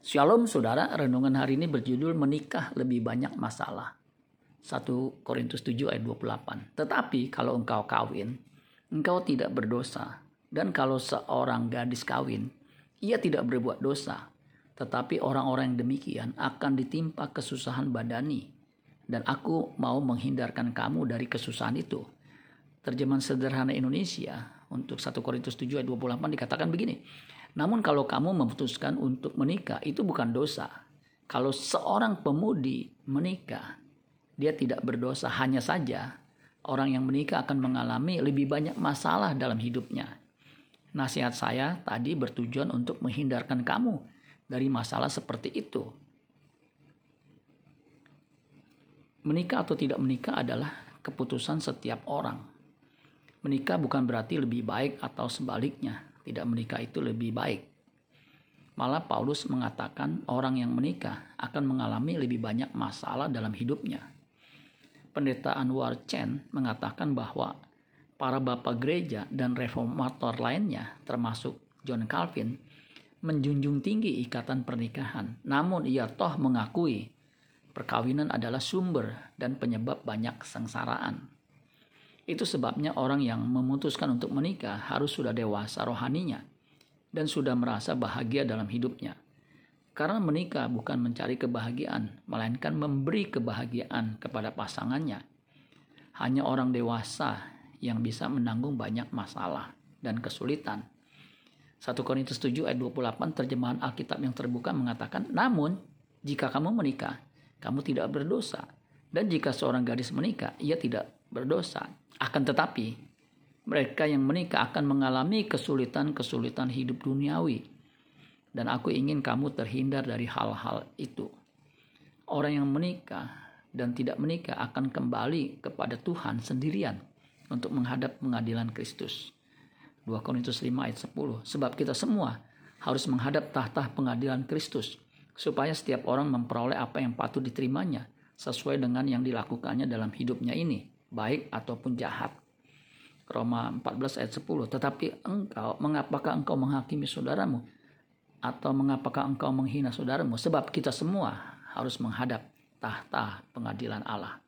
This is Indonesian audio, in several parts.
Shalom saudara, renungan hari ini berjudul menikah lebih banyak masalah. 1 Korintus 7 ayat 28. Tetapi kalau engkau kawin, engkau tidak berdosa. Dan kalau seorang gadis kawin, ia tidak berbuat dosa. Tetapi orang-orang yang demikian akan ditimpa kesusahan badani. Dan aku mau menghindarkan kamu dari kesusahan itu. Terjemahan sederhana Indonesia untuk 1 Korintus 7 ayat 28 dikatakan begini. Namun kalau kamu memutuskan untuk menikah itu bukan dosa. Kalau seorang pemudi menikah, dia tidak berdosa hanya saja orang yang menikah akan mengalami lebih banyak masalah dalam hidupnya. Nasihat saya tadi bertujuan untuk menghindarkan kamu dari masalah seperti itu. Menikah atau tidak menikah adalah keputusan setiap orang. Menikah bukan berarti lebih baik atau sebaliknya tidak menikah itu lebih baik. Malah Paulus mengatakan orang yang menikah akan mengalami lebih banyak masalah dalam hidupnya. Pendeta Anwar Chen mengatakan bahwa para bapak gereja dan reformator lainnya termasuk John Calvin menjunjung tinggi ikatan pernikahan. Namun ia toh mengakui perkawinan adalah sumber dan penyebab banyak kesengsaraan. Itu sebabnya orang yang memutuskan untuk menikah harus sudah dewasa rohaninya dan sudah merasa bahagia dalam hidupnya. Karena menikah bukan mencari kebahagiaan, melainkan memberi kebahagiaan kepada pasangannya. Hanya orang dewasa yang bisa menanggung banyak masalah dan kesulitan. 1 Korintus 7 ayat 28 terjemahan Alkitab yang terbuka mengatakan, Namun, jika kamu menikah, kamu tidak berdosa. Dan jika seorang gadis menikah, ia tidak berdosa. Akan tetapi, mereka yang menikah akan mengalami kesulitan-kesulitan hidup duniawi. Dan aku ingin kamu terhindar dari hal-hal itu. Orang yang menikah dan tidak menikah akan kembali kepada Tuhan sendirian untuk menghadap pengadilan Kristus. 2 Korintus 5 ayat 10. Sebab kita semua harus menghadap tahta pengadilan Kristus supaya setiap orang memperoleh apa yang patut diterimanya sesuai dengan yang dilakukannya dalam hidupnya ini baik ataupun jahat. Roma 14 ayat 10. Tetapi engkau, mengapakah engkau menghakimi saudaramu? Atau mengapakah engkau menghina saudaramu? Sebab kita semua harus menghadap tahta pengadilan Allah.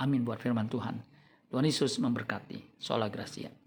Amin buat firman Tuhan. Tuhan Yesus memberkati. Sola Gracia.